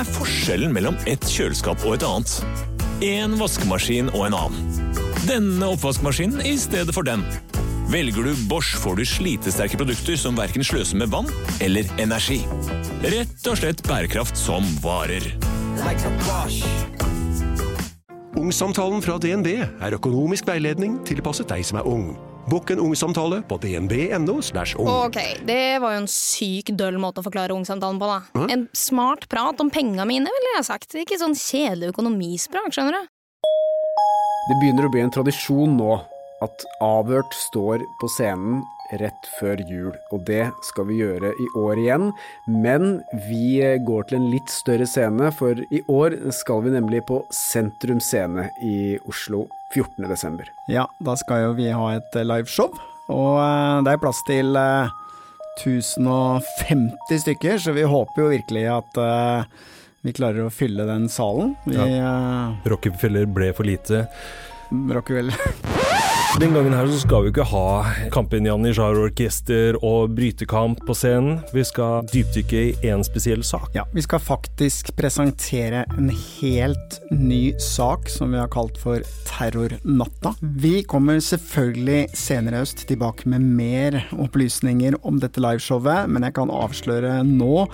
Hva er forskjellen mellom et kjøleskap og et annet? En vaskemaskin og en annen. Denne oppvaskmaskinen i stedet for den. Velger du Bosch, får du slitesterke produkter som verken sløser med vann eller energi. Rett og slett bærekraft som varer. Like Ungsamtalen fra DNB er økonomisk veiledning tilpasset deg som er ung. Bokk en ungsamtale på dnb.no. ung. Ok, det var jo en syk døll måte å forklare ungsamtalen på, da. En smart prat om penga mine, ville jeg sagt. Ikke sånn kjedelig økonomisprat, skjønner du. Det begynner å bli en tradisjon nå at Avhørt står på scenen rett før jul, og det skal vi gjøre i år igjen. Men vi går til en litt større scene, for i år skal vi nemlig på Sentrum Scene i Oslo 14. desember. Ja, da skal jo vi ha et eh, liveshow, og eh, det er plass til eh, 1050 stykker, så vi håper jo virkelig at eh, vi klarer å fylle den salen. Vi ja. Rockefeller ble for lite. rocker vel Den gangen her så skal vi ikke ha Kampen Janitsjar-orkester og brytekamp på scenen. Vi skal dypdykke i én spesiell sak. Ja, vi skal faktisk presentere en helt ny sak som vi har kalt for Terrornatta. Vi kommer selvfølgelig senere høst tilbake med mer opplysninger om dette liveshowet, men jeg kan avsløre nå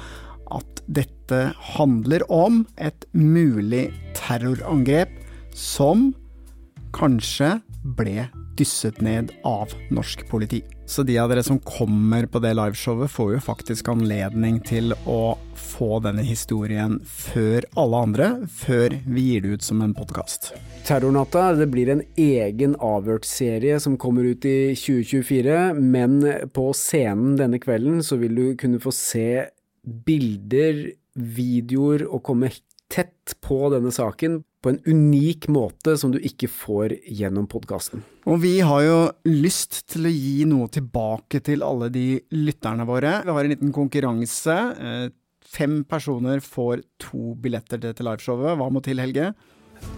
at dette handler om et mulig terrorangrep som kanskje ble dysset ned av norsk politi. Så de av dere som kommer på det liveshowet, får jo faktisk anledning til å få denne historien før alle andre, før vi gir det ut som en podkast. Terrornatta det blir en egen avhørt-serie som kommer ut i 2024, men på scenen denne kvelden så vil du kunne få se bilder, videoer og komme tett på denne saken på en unik måte som du ikke får gjennom podkasten. Og vi har jo lyst til å gi noe tilbake til alle de lytterne våre. Vi har en liten konkurranse. Eh, Fem personer får to billetter til liveshowet. Hva må til, Helge?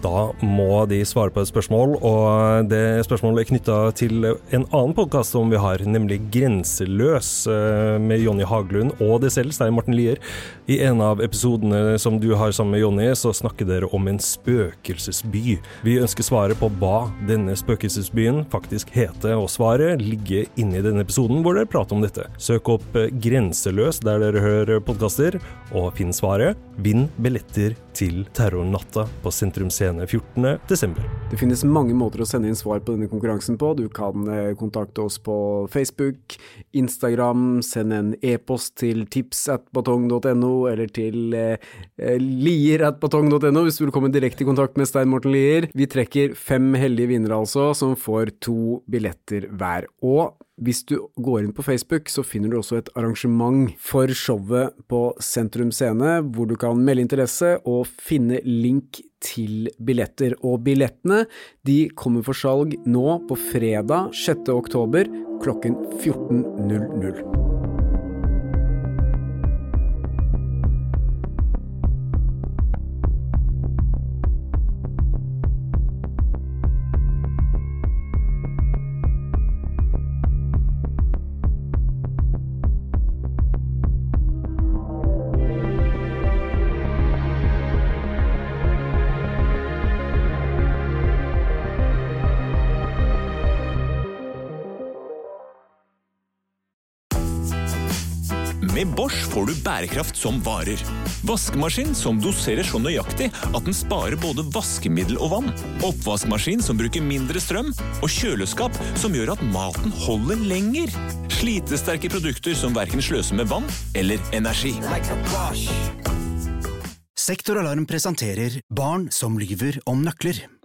Da må de svare på et spørsmål, og det spørsmålet er knytta til en annen podkast som vi har, nemlig Grenseløs, eh, med Jonny Haglund og det selv, Stein Morten Lier. I en av episodene som du har sammen med Jonny, så snakker dere om en spøkelsesby. Vi ønsker svaret på hva denne spøkelsesbyen faktisk heter, og svaret ligger inne i denne episoden hvor dere prater om dette. Søk opp eh, Grenseløs der dere hører podkaster, og finn svaret. Vinn billetter til Terrornatta på Sentrum Scene 14. desember. Det finnes mange måter å sende inn svar på denne konkurransen på. Du kan eh, kontakte oss på Facebook, Instagram, sende en e-post til tips at batong.no, eller til eh, eh, lier at batong.no hvis du vil komme direkte i kontakt med Stein Morten Lier. Vi trekker fem heldige vinnere altså, som får to billetter hver. Og hvis du går inn på Facebook, så finner du også et arrangement for showet på Sentrum Scene, hvor du kan melde interesse og finne link til billetter. Og billettene de kommer for salg nå på fredag 6. oktober klokken 14.00. Med Bosch får du bærekraft som varer. Vaskemaskin som doserer så nøyaktig at den sparer både vaskemiddel og vann. Oppvaskmaskin som bruker mindre strøm. Og kjøleskap som gjør at maten holder lenger. Slitesterke produkter som verken sløser med vann eller energi. Sektoralarm presenterer Barn som lyver om nøkler.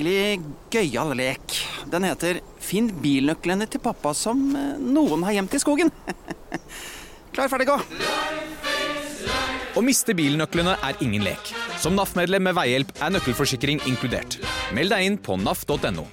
skikkelig gøyal lek. Den heter Finn bilnøklene til pappa som eh, noen har gjemt i skogen. Klar, ferdig, gå! Å miste bilnøklene er ingen lek. Som NAF-medlem med veihjelp er nøkkelforsikring inkludert. Meld deg inn på naf.no.